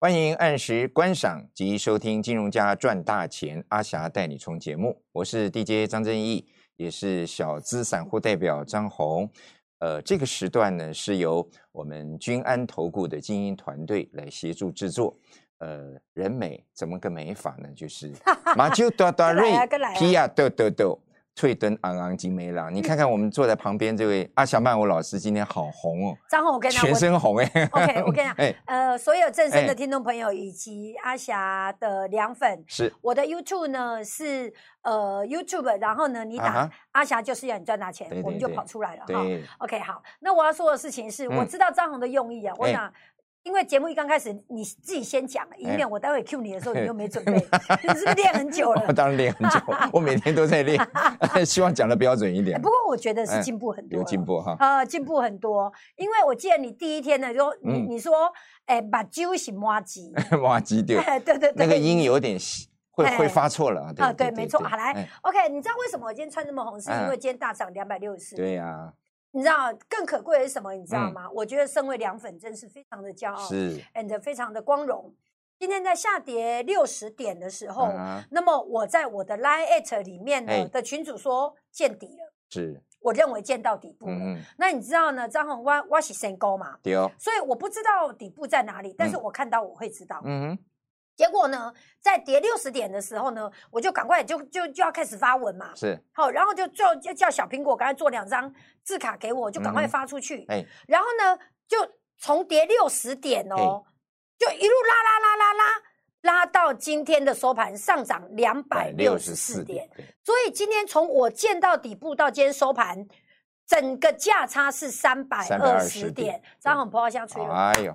欢迎按时观赏及收听《金融家赚大钱》，阿霞带你冲节目，我是 DJ 张正义，也是小资散户代表张红。呃，这个时段呢是由我们君安投顾的精英团队来协助制作。呃，人美怎么个美法呢？就是 马就多多瑞皮亚豆豆豆。翠灯昂昂金梅郎，你看看我们坐在旁边这位阿霞曼舞老师，今天好红哦！张红，我跟你讲，全身红哎。OK，我跟你讲，呃，所有正身的听众朋友以及阿霞的凉粉，是我的 YouTube 呢是呃 YouTube，然后呢你打阿霞就是要你赚大钱，我们就跑出来了哈。OK，好，那我要说的事情是，我知道张红的用意啊，我想。因为节目一刚开始，你自己先讲，以免我待会 Q 你的时候你又没准备。你 是不是练很久了？当然练很久，我每天都在练，希望讲的标准一点。不过我觉得是进步很多，有进步哈。呃，进步很多，因为我记得你第一天呢，就你你说，哎，把揪是挖机，挖机对，对对对，那个音有点会会发错了啊。对，没错。好来，OK，你知道为什么我今天穿这么红？是因为今天大涨两百六十四。对呀。你知道更可贵的是什么？你知道吗？我觉得身为凉粉，真是非常的骄傲，是，and 非常的光荣。今天在下跌六十点的时候，那么我在我的 line at 里面呢的群主说见底了，是，我认为见到底部了。那你知道呢？张宏挖挖起深沟嘛，对哦，所以我不知道底部在哪里，但是我看到我会知道。嗯哼。结果呢，在跌六十点的时候呢，我就赶快就就就要开始发文嘛。是，好，然后就叫叫叫小苹果赶快做两张字卡给我，就赶快发出去。哎，然后呢，就从跌六十点哦，就一路拉拉拉拉拉拉到今天的收盘上涨两百六十四点。所以今天从我见到底部到今天收盘，整个价差是三百二十点。张红葡萄香吹了。哎呦。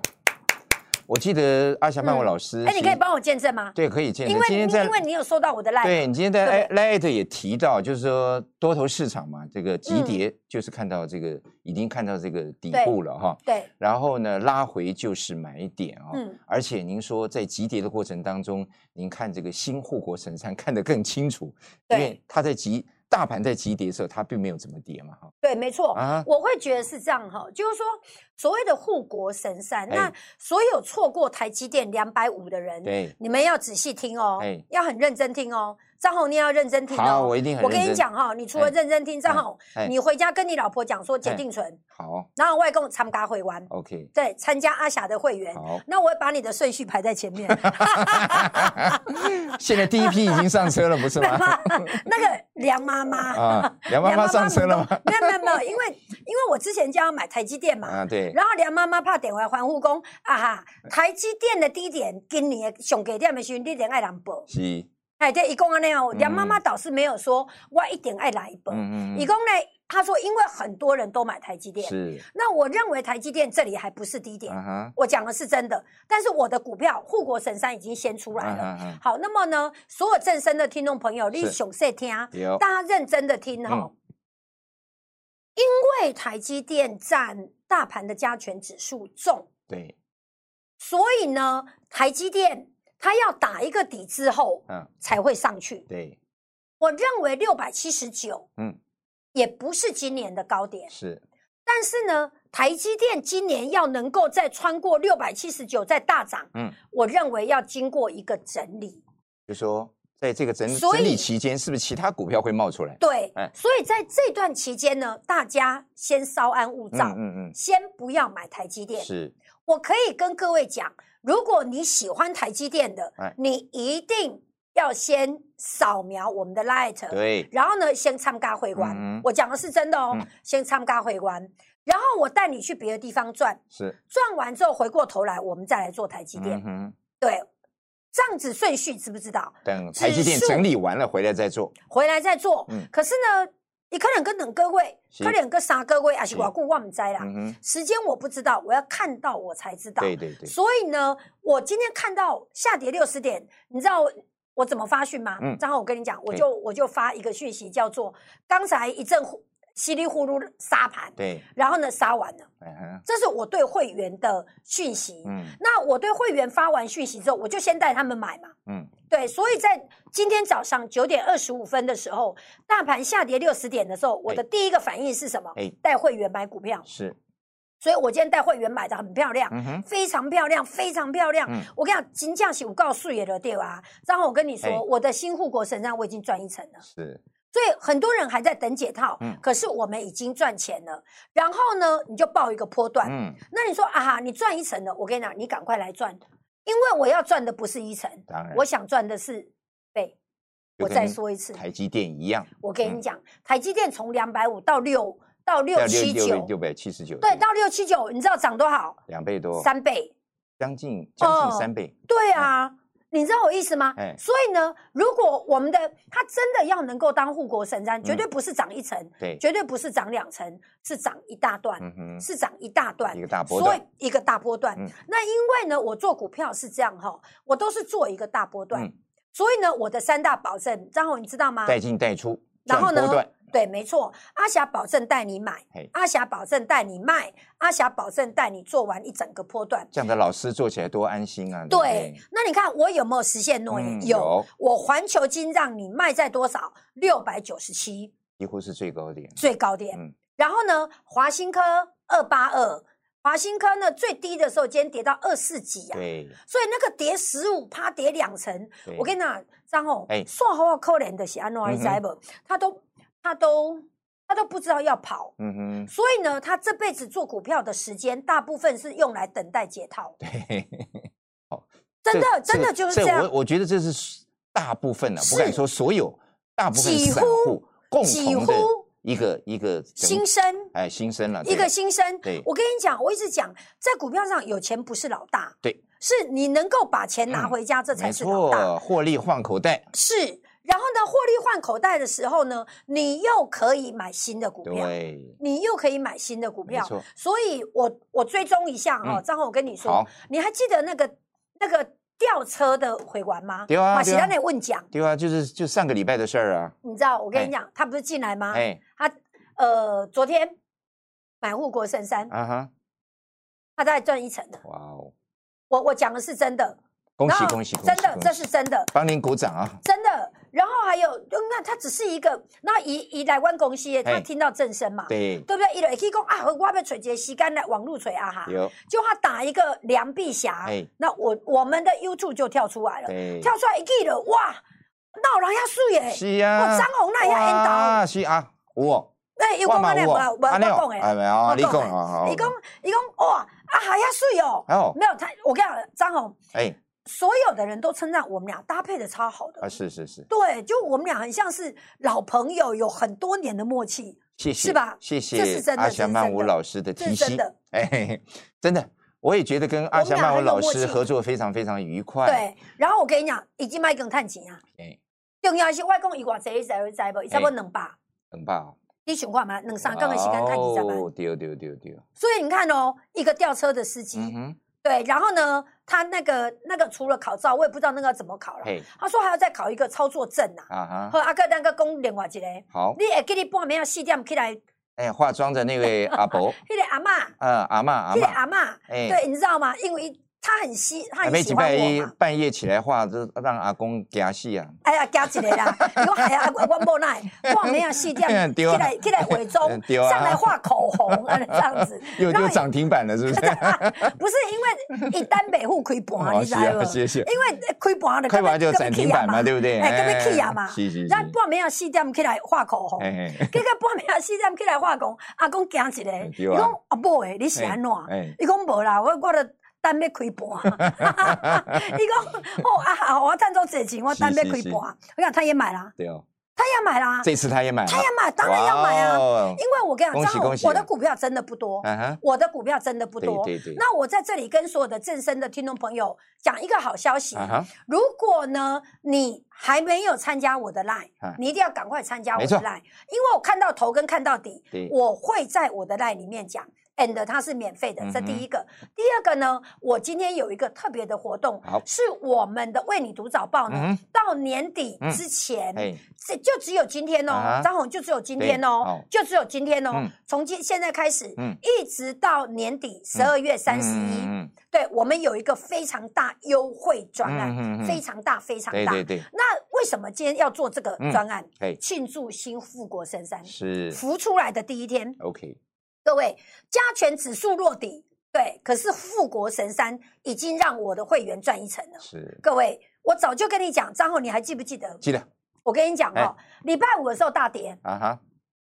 我记得阿霞曼文老师，哎，你可以帮我见证吗？对，可以见证。因为今天在，因为你有收到我的 line。对你今天在 line 也提到，就是说多头市场嘛，这个急跌就是看到这个已经看到这个底部了哈。对。然后呢，拉回就是买点啊。嗯。而且您说在急跌的过程当中，您看这个新护国神山看得更清楚，因为它在急。大盘在急跌的时候，它并没有怎么跌嘛，哈。对，没错。啊，我会觉得是这样哈，就是说所谓的护国神山，那所有错过台积电两百五的人，对，你们要仔细听哦，要很认真听哦。张宏，你要认真听哦。我一定很。我跟你讲哈，你除了认真听，张宏，你回家跟你老婆讲说解定存。好。然后外公参加会玩。OK。对，参加阿霞的会员。好。那我会把你的顺序排在前面。现在第一批已经上车了，不是吗？那个梁妈妈啊，梁妈妈上车了吗？没有没有没有，因为因为我之前就要买台积电嘛。啊，对。然后梁妈妈怕点回环护工啊哈，台积电的低点今年上给点的时候，你点爱人报。是。哎，对，一共啊那样，梁妈妈倒是没有说我一点爱来一本。嗯嗯。一共呢，他说因为很多人都买台积电，是。那我认为台积电这里还不是低点，我讲的是真的。但是我的股票护国神山已经先出来了。好，那么呢，所有正身的听众朋友，你熊细听，大家认真的听哈。因为台积电占大盘的加权指数重，对。所以呢，台积电。它要打一个底之后，嗯，才会上去。对，我认为六百七十九，嗯，也不是今年的高点。是，但是呢，台积电今年要能够再穿过六百七十九再大涨，嗯，我认为要经过一个整理。就说在这个整整理期间，是不是其他股票会冒出来？对，所以在这段期间呢，大家先稍安勿躁，嗯嗯，先不要买台积电。是，我可以跟各位讲。如果你喜欢台积电的，你一定要先扫描我们的 Light，对，然后呢，先参加会馆。我讲的是真的哦，先参加会馆，然后我带你去别的地方转，是转完之后回过头来，我们再来做台积电。对，子顺序知不知道？等台积电整理完了回来再做，回来再做。嗯，可是呢？你可能跟两个位，可能跟三个位，还是我顾忘灾啦。时间我不知道，我要看到我才知道。对对对。所以呢，我今天看到下跌六十点，你知道我怎么发讯吗？嗯。正好我跟你讲，我就我就发一个讯息，叫做刚才一阵。稀里糊涂杀盘，对，然后呢杀完了，这是我对会员的讯息。嗯，那我对会员发完讯息之后，我就先带他们买嘛。嗯，对，所以在今天早上九点二十五分的时候，大盘下跌六十点的时候，我的第一个反应是什么？哎，带会员买股票。是，所以我今天带会员买的很漂亮，非常漂亮，非常漂亮。我跟你讲，金价是五告诉也的对吧？然后我跟你说，我的新护国神山我已经赚一层了。是。所以很多人还在等解套，可是我们已经赚钱了。然后呢，你就报一个波段。嗯，那你说啊哈，你赚一层了，我跟你讲，你赶快来赚，因为我要赚的不是一层，我想赚的是倍。我再说一次，台积电一样。我跟你讲，台积电从两百五到六到六七九，六百七十九，对，到六七九，你知道涨多少？两倍多，三倍，将近将近三倍。对啊。你知道我意思吗？所以呢，如果我们的它真的要能够当护国神山，绝对不是涨一层，对，绝对不是涨两层，是涨一大段，是涨一大段，一个大波段，所以一个大波段。那因为呢，我做股票是这样哈，我都是做一个大波段，所以呢，我的三大保证，张宏你知道吗？带进带出，然后呢？对，没错，阿霞保证带你买，阿霞保证带你卖，阿霞保证带你做完一整个波段。这样的老师做起来多安心啊！对，那你看我有没有实现诺言？有，我环球金让你卖在多少？六百九十七，几乎是最高点。最高点。嗯。然后呢，华新科二八二，华新科呢最低的时候今天跌到二四几啊。对。所以那个跌十五趴，跌两成。我跟你讲，张宏，哎，算好可怜的是安诺伊在不？他都。他都他都不知道要跑，嗯哼，所以呢，他这辈子做股票的时间大部分是用来等待解套。对，好，真的真的就是这样。我我觉得这是大部分的，不敢说所有，大部分散户共同的一个一个新生，哎，新生了，一个新生。对，我跟你讲，我一直讲，在股票上有钱不是老大，对，是你能够把钱拿回家，这才是老大，获利换口袋是。然后呢，获利换口袋的时候呢，你又可以买新的股票，你又可以买新的股票。所以我我追踪一下哦，张宏，我跟你说，你还记得那个那个吊车的回完吗？对啊，马其他那问讲。对啊，就是就上个礼拜的事儿啊。你知道我跟你讲，他不是进来吗？哎，他呃昨天买护国神山，啊哈，他在赚一层的。哇哦，我我讲的是真的。恭喜恭喜！真的，这是真的。帮您鼓掌啊！真的。然后还有，那他只是一个，那一一来湾公司，他听到正声嘛？对，对不对？一来可以讲啊，我要锤这吸干的网路锤啊哈。有。就他打一个梁碧霞，那我我们的 YouTube 就跳出来了，跳出来一记了，哇，闹人遐水耶！是啊。我张红那遐烟道。啊，是啊，我。哎，有讲安尼无？我我讲诶。哎没有，你讲啊。你讲，你讲哇，啊还遐水哦。哦。没有他，我跟你讲，张红。哎。所有的人都称赞我们俩搭配的超好的啊！是是是，对，就我们俩很像是老朋友，有很多年的默契，谢谢，是吧？谢谢阿霞曼舞老师的提醒，哎，真的，我也觉得跟阿霞曼舞老师合作非常非常愉快。对，然后我跟你讲，已经卖更探钱啊！哎，重要是外公一寡谁谁会在不？差不多两百，两百，你想看吗？两三天的时间探几十万？丢丢丢丢！所以你看哦，一个吊车的司机。对，然后呢，他那个那个除了考照，我也不知道那个怎么考了。他说还要再考一个操作证呐。啊哈。和阿哥那个讲另外一个。好。你也给你半暝啊四点起来。哎，化妆的那位阿伯。那个阿妈。嗯，阿妈阿妈。那个阿妈。哎。对，你知道吗？因为。他很喜，他很喜欢我半夜起来画，就让阿公惊死啊！哎呀，惊起来啦！你讲哎呀，我无奈，画没有戏点，起来起来伪装，上来画口红啊，这样子。又又涨停板了，是不是？不是，因为一单北户亏盘，你知道吗？谢谢。因为亏盘的，亏盘就涨停板嘛，对不对？哎，跟要起啊嘛。是是。然后半暝啊四点起来画口红，结果半暝啊四点起来画口红，阿公惊一个，伊讲阿伯诶，你是安怎？伊讲无啦，我我的。单要开盘，伊讲哦啊，我赚到这钱，我单要开盘。我讲他也买了，对哦，他也买了，这次他也买，他也买，当然要买啊，因为我跟你讲，我的股票真的不多，我的股票真的不多。对对。那我在这里跟所有的正身的听众朋友讲一个好消息，如果呢你还没有参加我的 line，你一定要赶快参加我的 line，因为我看到头跟看到底，我会在我的 line 里面讲。And 它是免费的，这第一个。第二个呢，我今天有一个特别的活动，是我们的为你读早报呢，到年底之前，这就只有今天哦，张红就只有今天哦，就只有今天哦，从今现在开始，一直到年底十二月三十一，对我们有一个非常大优惠专案，非常大非常大。对对对。那为什么今天要做这个专案？庆祝新富国深山是浮出来的第一天。OK。各位，加权指数落底，对，可是富国神山已经让我的会员赚一层了。是，各位，我早就跟你讲，张浩你还记不记得？记得。我跟你讲哦，礼拜五的时候大跌啊哈，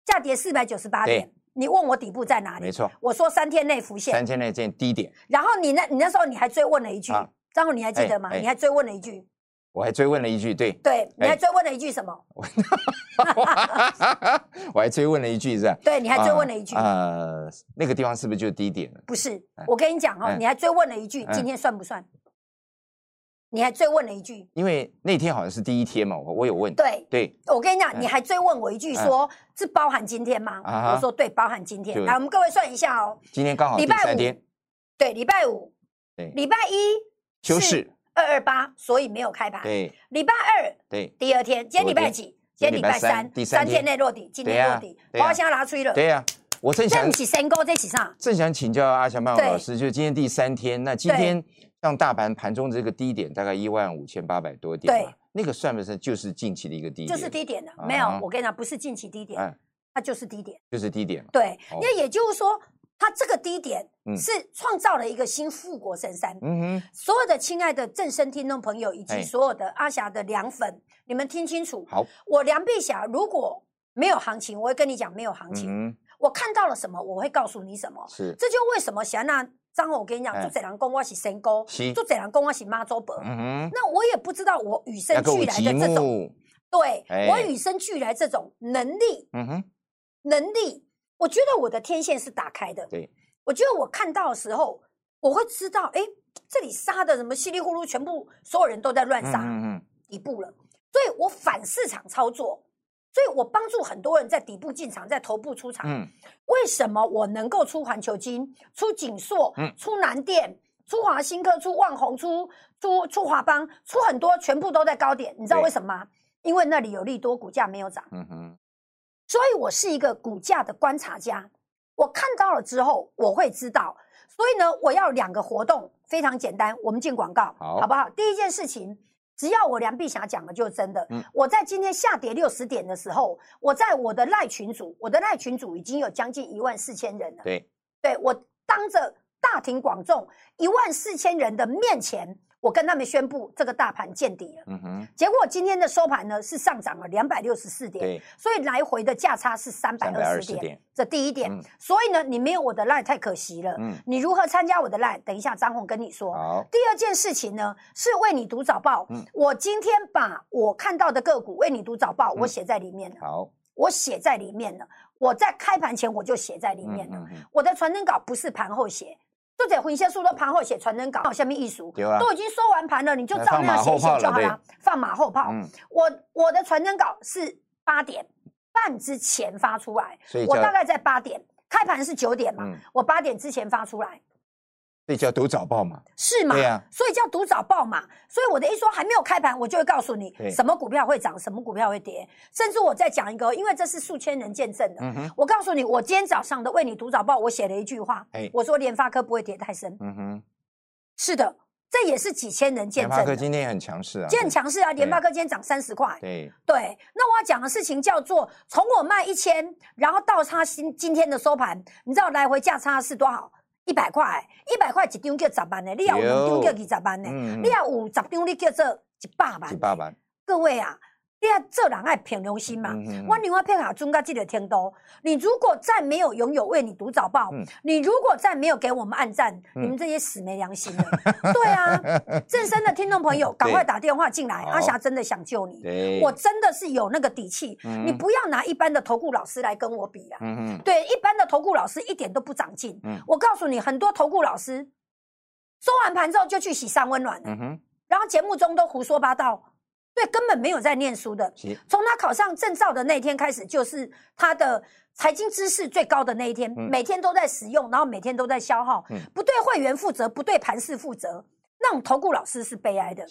下跌四百九十八点。你问我底部在哪里？没错，我说三天内浮现，三天内见低点。然后你那，你那时候你还追问了一句，张后你还记得吗？你还追问了一句。我还追问了一句，对对，你还追问了一句什么？我还追问了一句，是吧？对，你还追问了一句，呃，那个地方是不是就是低点了？不是，我跟你讲哦，你还追问了一句，今天算不算？你还追问了一句，因为那天好像是第一天嘛，我我有问。对对，我跟你讲，你还追问我一句，说是包含今天吗？我说对，包含今天。来，我们各位算一下哦，今天刚好礼拜五，对，礼拜五，对，礼拜一休市。二二八，所以没有开盘。对，礼拜二，对，第二天，今天礼拜几？今天礼拜三，第三天内落底，今天落底，花香拿出了。对呀，我正想起升高在起上，正想请教阿翔曼老师，就今天第三天，那今天像大盘盘中这个低点大概一万五千八百多点，对，那个算不算就是近期的一个低点？就是低点的，没有，我跟你讲，不是近期低点，它就是低点，就是低点。对，那也就是说。它这个低点是创造了一个新富国神山。嗯哼，所有的亲爱的正声听众朋友以及所有的阿霞的凉粉，你们听清楚。好，我梁碧霞如果没有行情，我会跟你讲没有行情。我看到了什么，我会告诉你什么。是，这就为什么霞娜张我跟你讲，做这人公我是神沟，做这人公我是妈祖伯。嗯哼，那我也不知道我与生俱来的这种，对我与生俱来这种能力。嗯哼，能力。我觉得我的天线是打开的。对，我觉得我看到的时候，我会知道，哎，这里杀的什么稀里糊涂，全部所有人都在乱杀底部了。所以我反市场操作，所以我帮助很多人在底部进场，在头部出场。嗯，为什么我能够出环球金、出锦硕、出南电、出华新科、出万宏、出出出华邦、出很多，全部都在高点？你知道为什么吗？因为那里有利多，股价没有涨。嗯哼。所以我是一个股价的观察家，我看到了之后，我会知道。所以呢，我要两个活动，非常简单，我们进广告，好不好？第一件事情，只要我梁碧霞讲的就是真的。我在今天下跌六十点的时候，我在我的赖群组，我的赖群组已经有将近一万四千人了。对，对我当着大庭广众一万四千人的面前。我跟他们宣布，这个大盘见底了。嗯哼，结果今天的收盘呢是上涨了两百六十四点，所以来回的价差是三百二十点。这第一点，所以呢，你没有我的赖太可惜了。嗯，你如何参加我的赖？等一下张红跟你说。好，第二件事情呢是为你读早报。嗯，我今天把我看到的个股为你读早报，我写在里面了。好，我写在里面了。我在开盘前我就写在里面了。我的传真稿不是盘后写。就在分析书的盘后写传真稿，下面一熟都已经收完盘了，你就照那样写写就好了。放马后炮。我我的传真稿是八点半之前发出来，我大概在八点开盘是九点嘛，我八点之前发出来。所以叫读早报嘛，是嘛？对呀，所以叫读早报嘛。所以我的意思说，还没有开盘，我就会告诉你什么股票会涨，什么股票会跌。甚至我再讲一个，因为这是数千人见证的。我告诉你，我今天早上的为你读早报，我写了一句话，我说联发科不会跌太深。嗯哼，是的，这也是几千人见证。联发科今天也很强势啊，今天很强势啊，联发科今天涨三十块。对对，那我要讲的事情叫做，从我卖一千，然后到差今今天的收盘，你知道来回价差是多少？一百块，一百块一张叫十万的，你要有两张叫二十万的，你要有十张你叫做一百万。一百万，各位啊。你要做人爱凭良心嘛？我另外骗下中到这个天都，你如果再没有拥有为你读早报，你如果再没有给我们按赞，你们这些死没良心的。对啊，正身的听众朋友，赶快打电话进来，阿霞真的想救你，我真的是有那个底气。你不要拿一般的投顾老师来跟我比啊！对，一般的投顾老师一点都不长进。我告诉你，很多投顾老师收完盘之后就去洗三温暖了，然后节目中都胡说八道。对，根本没有在念书的。从他考上证照的那天开始，就是他的财经知识最高的那一天。每天都在使用，然后每天都在消耗，不对会员负责，不对盘势负责。那种投顾老师是悲哀的。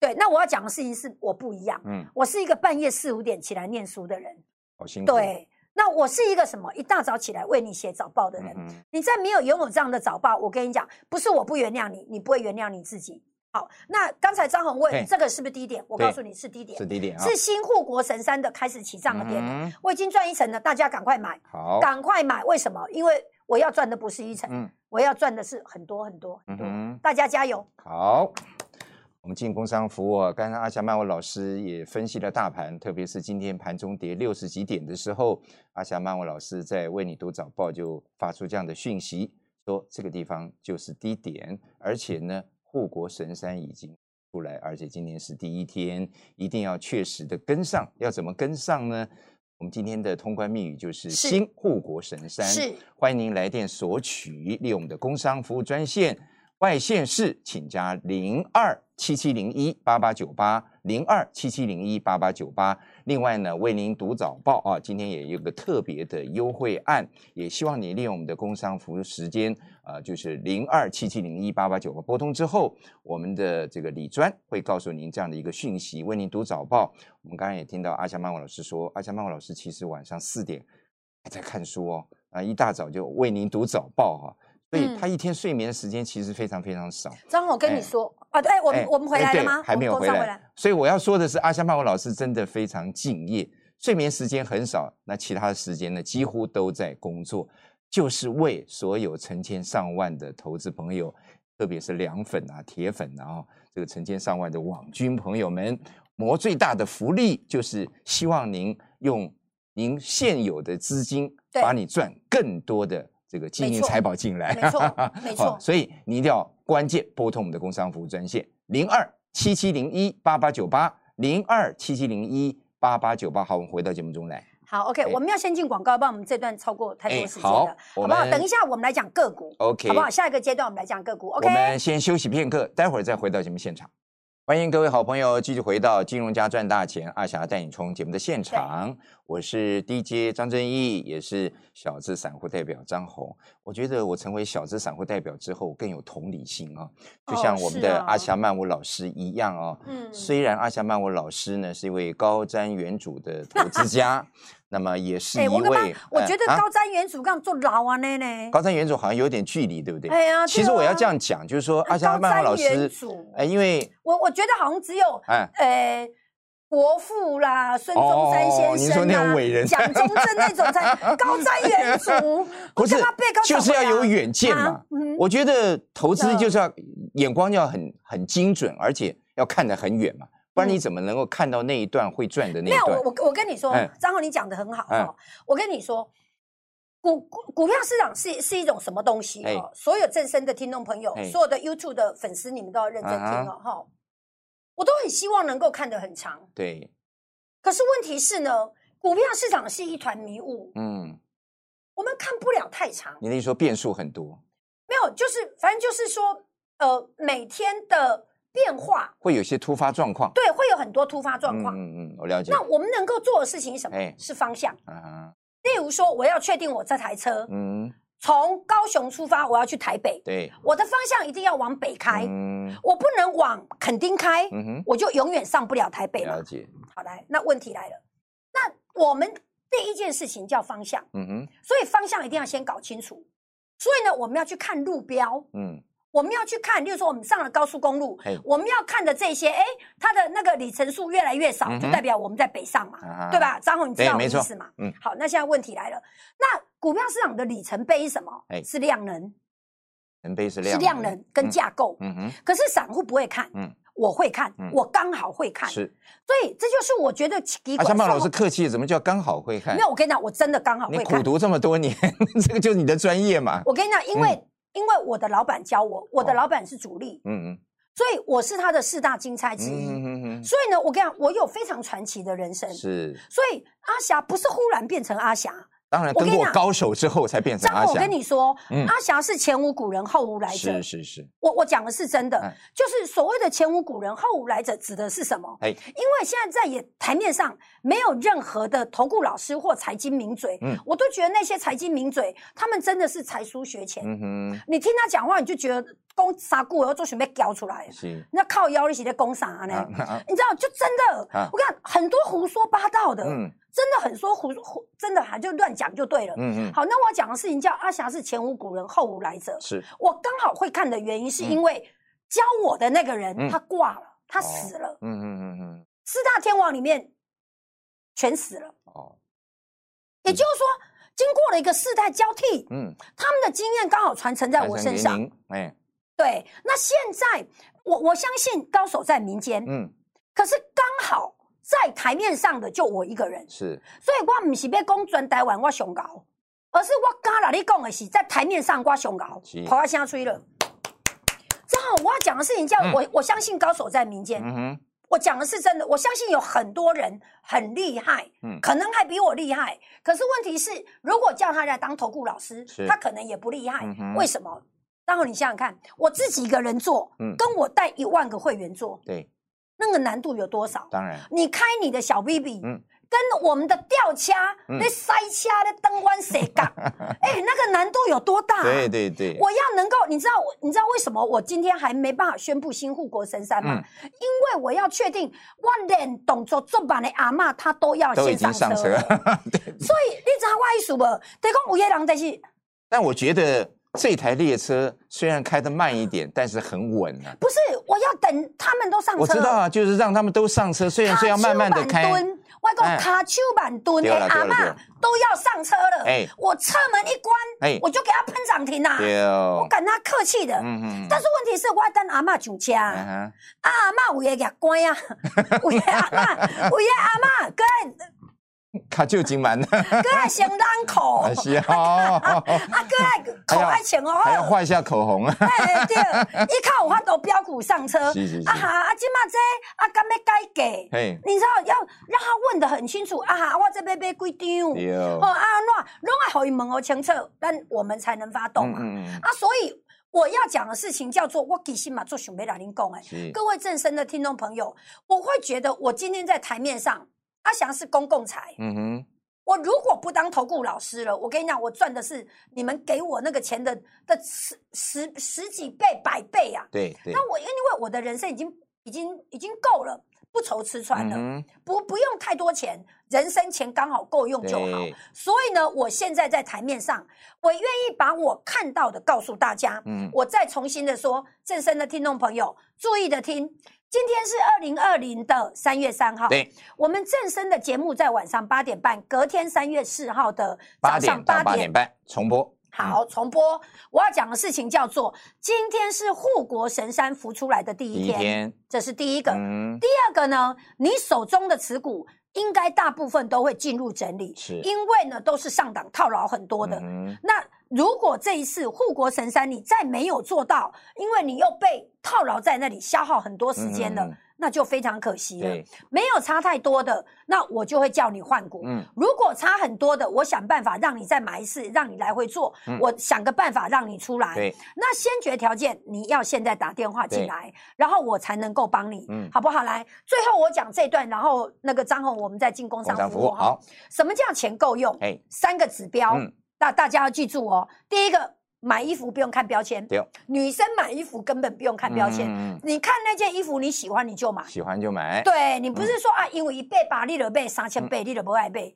对，那我要讲的事情是我不一样。嗯，我是一个半夜四五点起来念书的人。好辛苦。对，那我是一个什么？一大早起来为你写早报的人。你在没有拥有这样的早报，我跟你讲，不是我不原谅你，你不会原谅你自己。好，那刚才张宏问这个是不是低点？我告诉你是低点，是低点，是新护国神山的开始起涨的点。我已经赚一层了，大家赶快买，好，赶快买。为什么？因为我要赚的不是一层，我要赚的是很多很多很多。大家加油！好，我们进工商服务。刚刚阿霞曼文老师也分析了大盘，特别是今天盘中跌六十几点的时候，阿霞曼文老师在为你读早报就发出这样的讯息，说这个地方就是低点，而且呢。护国神山已经出来，而且今天是第一天，一定要确实的跟上。要怎么跟上呢？我们今天的通关密语就是“新护国神山”。是，欢迎您来电索取，利用我们的工商服务专线，外线是请加零二七七零一八八九八零二七七零一八八九八。另外呢，为您读早报啊，今天也有个特别的优惠案，也希望你利用我们的工商服务时间，呃，就是零二七七零一八八九八拨通之后，我们的这个李专会告诉您这样的一个讯息，为您读早报。我们刚刚也听到阿香曼文老师说，阿香曼文老师其实晚上四点还在看书哦，啊，一大早就为您读早报哈。所以他一天睡眠的时间其实非常非常少。张我跟你说啊，对，我们我们回来了吗？还没有回来。所以我要说的是，阿香曼文老师真的非常敬业，睡眠时间很少，那其他的时间呢，几乎都在工作，就是为所有成千上万的投资朋友，特别是凉粉啊、铁粉啊，这个成千上万的网军朋友们，谋最大的福利，就是希望您用您现有的资金，把你赚更多的。这个金银财宝进来，没错，没错。所以你一定要关键拨通我们的工商服务专线零二七七零一八八九八零二七七零一八八九八。好，我们回到节目中来。好，OK，我们要先进广告，不然我们这段超过太多时间了，好不好？等一下我们来讲个股，OK，好不好？下一个阶段我们来讲个股，OK。我们先休息片刻，待会儿再回到节目现场。欢迎各位好朋友继续回到金融家赚大钱，阿霞带你冲节目的现场。我是 DJ 张正义，也是小资散户代表张红。我觉得我成为小资散户代表之后，更有同理心啊，就像我们的阿霞曼舞老师一样哦。嗯，虽然阿霞曼舞老师呢是一位高瞻远瞩的投资家。那么也是一位，我觉得高瞻远瞩刚做老啊呢呢。高瞻远瞩好像有点距离，对不对？哎呀，其实我要这样讲，就是说阿香曼老师，哎，因为我我觉得好像只有哎，呃，国父啦，孙中山先生啊，蒋中正那种才 高瞻远瞩。不是，就是要有远见嘛。我觉得投资就是要眼光要很很精准，而且要看得很远嘛。不然你怎么能够看到那一段会赚的那一段？没有，我我跟你说，张浩，你讲的很好哈。我跟你说，股股股票市场是是一种什么东西？哈，所有正身的听众朋友，所有的 YouTube 的粉丝，你们都要认真听哦，哈。我都很希望能够看得很长。对。可是问题是呢，股票市场是一团迷雾。嗯。我们看不了太长。你的意思说变数很多？没有，就是反正就是说，呃，每天的。变化会有些突发状况，对，会有很多突发状况。嗯嗯，我了解。那我们能够做的事情是什么？是方向。啊，例如说，我要确定我这台车，嗯，从高雄出发，我要去台北。对，我的方向一定要往北开。嗯，我不能往垦丁开，嗯，我就永远上不了台北了。了解。好来，那问题来了，那我们第一件事情叫方向。嗯哼，所以方向一定要先搞清楚。所以呢，我们要去看路标。嗯。我们要去看，例如说我们上了高速公路，我们要看的这些，哎，它的那个里程数越来越少，就代表我们在北上嘛，对吧？张宏，你知道我意思吗？嗯，好，那现在问题来了，那股票市场的里程碑是什么？是量能，能碑是量，是量能跟架构。嗯哼，可是散户不会看，嗯，我会看，我刚好会看，是，所以这就是我觉得。阿香曼老师客气，怎么叫刚好会看？没有，我跟你讲，我真的刚好会看。你苦读这么多年，这个就是你的专业嘛。我跟你讲，因为。因为我的老板教我，我的老板是主力，嗯嗯，所以我是他的四大金钗之一，所以呢，我跟你讲，我有非常传奇的人生，是，所以阿霞不是忽然变成阿霞。当然，登过高手之后才变成阿霞。我跟你说，阿翔是前无古人后无来者。是是是，我我讲的是真的，就是所谓的前无古人后无来者，指的是什么？哎，因为现在在也台面上没有任何的投顾老师或财经名嘴，嗯，我都觉得那些财经名嘴，他们真的是才疏学浅。嗯哼，你听他讲话，你就觉得攻啥股，然后做准备叼出来，是那靠腰力气在攻啥呢？你知道，就真的，我看很多胡说八道的，嗯。真的很说胡胡，真的还就乱讲就对了。嗯嗯。好，那我讲的事情叫阿霞是前无古人后无来者。是。我刚好会看的原因，是因为教我的那个人他挂了，他死了。嗯嗯嗯嗯，四大天王里面全死了。哦，也就是说，经过了一个世代交替，嗯，他们的经验刚好传承在我身上。哎，对。那现在我我相信高手在民间，嗯，可是刚好在台面上的就我一个人，是。所以我不是要讲全台湾我上高，而是我刚哪里讲的是在台面上我上高，跑到下吹了。正好我要讲的事情叫我我相信高手在民间。嗯，我讲的是真的，我相信有很多人很厉害，嗯，可能还比我厉害。可是问题是，如果叫他来当投顾老师，他可能也不厉害。为什么？然后你想想看，我自己一个人做，嗯，跟我带一万个会员做，对，那个难度有多少？当然，你开你的小 BB，嗯。跟我们的吊掐、那塞掐、那灯光谁干？哎，那个难度有多大？对对对，我要能够，你知道，你知道为什么我今天还没办法宣布新护国神山吗？因为我要确定万连动作做板的阿妈，她都要先上车。所以你知道我意思不？得讲五叶狼在是。但我觉得这台列车虽然开得慢一点，但是很稳啊。不是，我要等他们都上车。我知道啊，就是让他们都上车，虽然是要慢慢的开。外公卡丘板蹲的阿妈都要上车了，我车门一关，我就给他喷涨停啦。我跟他客气的，嗯嗯但是问题是，我等阿妈上车，阿妈为个关呀，为阿妈，为阿妈，哥。卡就金满，哥爱先朗口，是啊，啊哥爱口爱钱哦，还要画一下口红。啊，对，一看我发到标股上车，啊哈，啊今嘛这啊干咩改给，你知道要让他问的很清楚，啊哈，我这边买几张，哦啊那拢爱好伊问哦清楚，但我们才能发动嘛，啊所以我要讲的事情叫做我其实嘛做想要来您讲哎，各位正身的听众朋友，我会觉得我今天在台面上。阿翔是公共财，嗯哼，我如果不当投顾老师了，我跟你讲，我赚的是你们给我那个钱的的十十十几倍、百倍啊！对对。那我因为我的人生已经已经已经够了，不愁吃穿了，不不用太多钱，人生钱刚好够用就好。所以呢，我现在在台面上，我愿意把我看到的告诉大家。嗯，我再重新的说，正身的听众朋友，注意的听。今天是二零二零的三月三号，对，我们正声的节目在晚上八点半，隔天三月四号的早上八点半重播。好，重播。我要讲的事情叫做，今天是护国神山浮出来的第一天，这是第一个。第二个呢，你手中的持股应该大部分都会进入整理，是。因为呢都是上档套牢很多的。那如果这一次护国神山你再没有做到，因为你又被套牢在那里，消耗很多时间了，那就非常可惜了。没有差太多的，那我就会叫你换股。嗯，如果差很多的，我想办法让你再买一次，让你来回做。我想个办法让你出来。那先决条件你要现在打电话进来，然后我才能够帮你，好不好？来，最后我讲这段，然后那个张红，我们再进工商服务。好，什么叫钱够用？哎，三个指标。那大家要记住哦，第一个买衣服不用看标签，女生买衣服根本不用看标签，你看那件衣服你喜欢你就买，喜欢就买，对你不是说啊，因为一倍八你的倍三千倍你都不爱倍，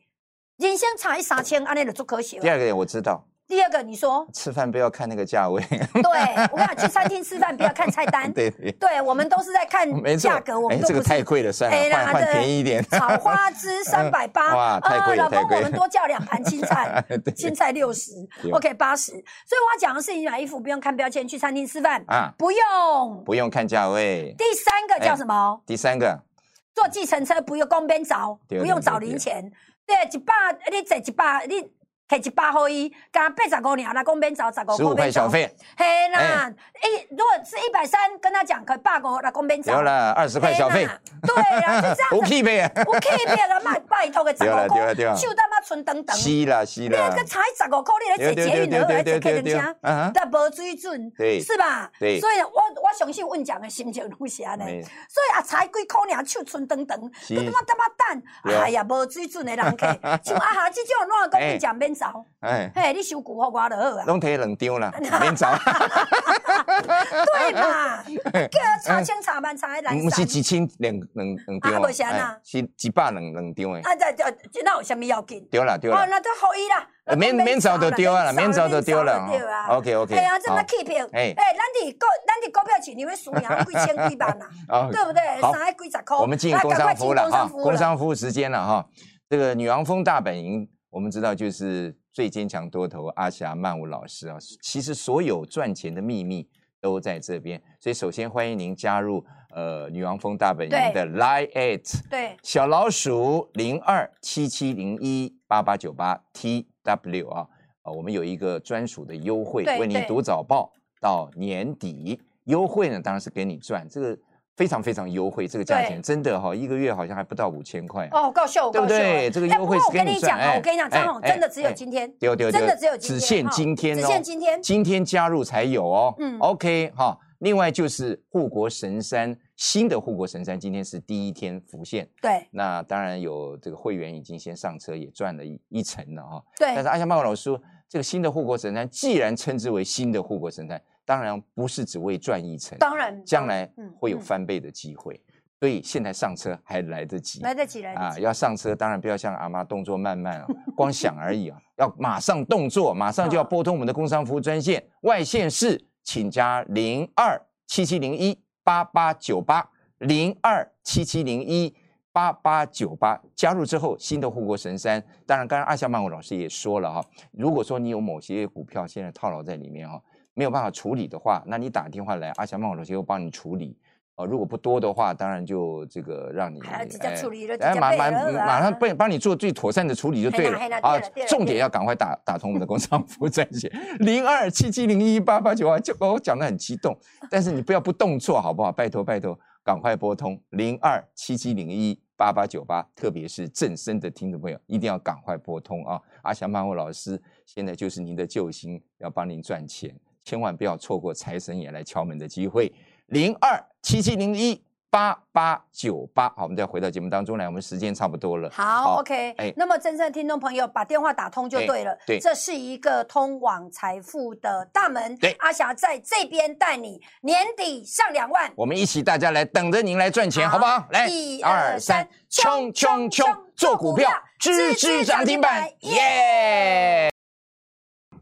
人生差一三千，安尼就足可惜。第二个点我知道。第二个，你说吃饭不要看那个价位。对，我跟你讲，去餐厅吃饭不要看菜单。对对，我们都是在看价格，我们都不是太贵了，算了，换换便宜一点。炒花枝 三百八，哇，太贵了，老公，我们多叫两盘青菜，青菜六十，OK 八十。所以我要讲的是，你买衣服不用看标签，去餐厅吃饭啊，不用，不用看价位。第三个叫什么？第三个，坐计程车不用公边找，不用找零钱。对，一百，你坐一百，你。开一百块伊，加八十五年，来讲免走十五块小费。嘿啦，一如果是一百三，跟他讲可以八个，来讲免走。有了二十块小费。对啊，就这样。不 keep 的。无 keep 的，卖拜托个十五块，就他妈存等等。是啦是啦。你个才十五块，你来坐捷运，你来坐客人车，但无水准，是吧？对。所以，我我相信问讲的心情拢是安尼。所以啊，才几块尔，手存等等，你他妈他妈蛋，哎呀，无水准的人客，像啊哈这种乱讲你讲免。走，哎，嘿，你收股好我就好啊，拢摕两张啦，免走，对嘛？叫查清查办查来，不是一千两两两张啊，是是一百两两张诶。啊，这这这那有啥物要紧？对啦对啦，哦，那都好伊啦。免免早就丢了，免早就丢了。OK OK。哎呀，这么欺骗！哎哎，咱的股，咱的股票钱，你会输赢几千几万 呐？对不对？上海几十块。我们进工商服务了哈，工商服务时间了哈。这个女王蜂大本营，我们知道就是最坚强多头阿霞曼舞老师啊。其实所有赚钱的秘密都在这边，所以首先欢迎您加入。呃，女王蜂大本营的 Line at 对。小老鼠零二七七零一八八九八 TW 啊。啊，我们有一个专属的优惠，为您读早报到年底。优惠呢，当然是给你赚这个非常非常优惠，这个价钱真的哈，一个月好像还不到五千块哦，够秀，对不对？这个优惠我跟你赚。我跟你讲，张总真的只有今天，丢丢真的只有只限今天，只限今天，今天加入才有哦。嗯，OK 哈。另外就是护国神山新的护国神山，今天是第一天浮现。对，那当然有这个会员已经先上车，也赚了一一层了哈。对。但是阿香曼老师说，这个新的护国神山既然称之为新的护国神山，当然不是只为赚一成，当然将来会有翻倍的机会。所以现在上车还来得及，来得及，来得及啊！要上车，当然不要像阿妈动作慢慢啊，光想而已啊，要马上动作，马上就要拨通我们的工商服务专线，外线是。请加零二七七零一八八九八零二七七零一八八九八，加入之后，新的护国神山。当然，刚刚阿夏曼谷老师也说了哈，如果说你有某些股票现在套牢在里面哈，没有办法处理的话，那你打电话来，阿翔曼舞老师会帮你处理。哦，如果不多的话，当然就这个让你哎，马马马上帮帮你做最妥善的处理就对了啊。重点要赶快打打通我们的工商服务专线零二七七零一八八九二，就我讲的很激动，但是你不要不动作好不好？拜托拜托，赶快拨通零二七七零一八八九八，特别是正身的听众朋友，一定要赶快拨通啊！阿翔曼虎老师现在就是您的救星，要帮您赚钱，千万不要错过财神爷来敲门的机会。零二七七零一八八九八，好，我们再回到节目当中来，我们时间差不多了。好，OK，哎，那么真正的听众朋友，把电话打通就对了。对，这是一个通往财富的大门。对，阿霞在这边带你年底上两万，我们一起大家来等着您来赚钱，好不好？来，一二三，冲冲冲，做股票，支支涨停板，耶！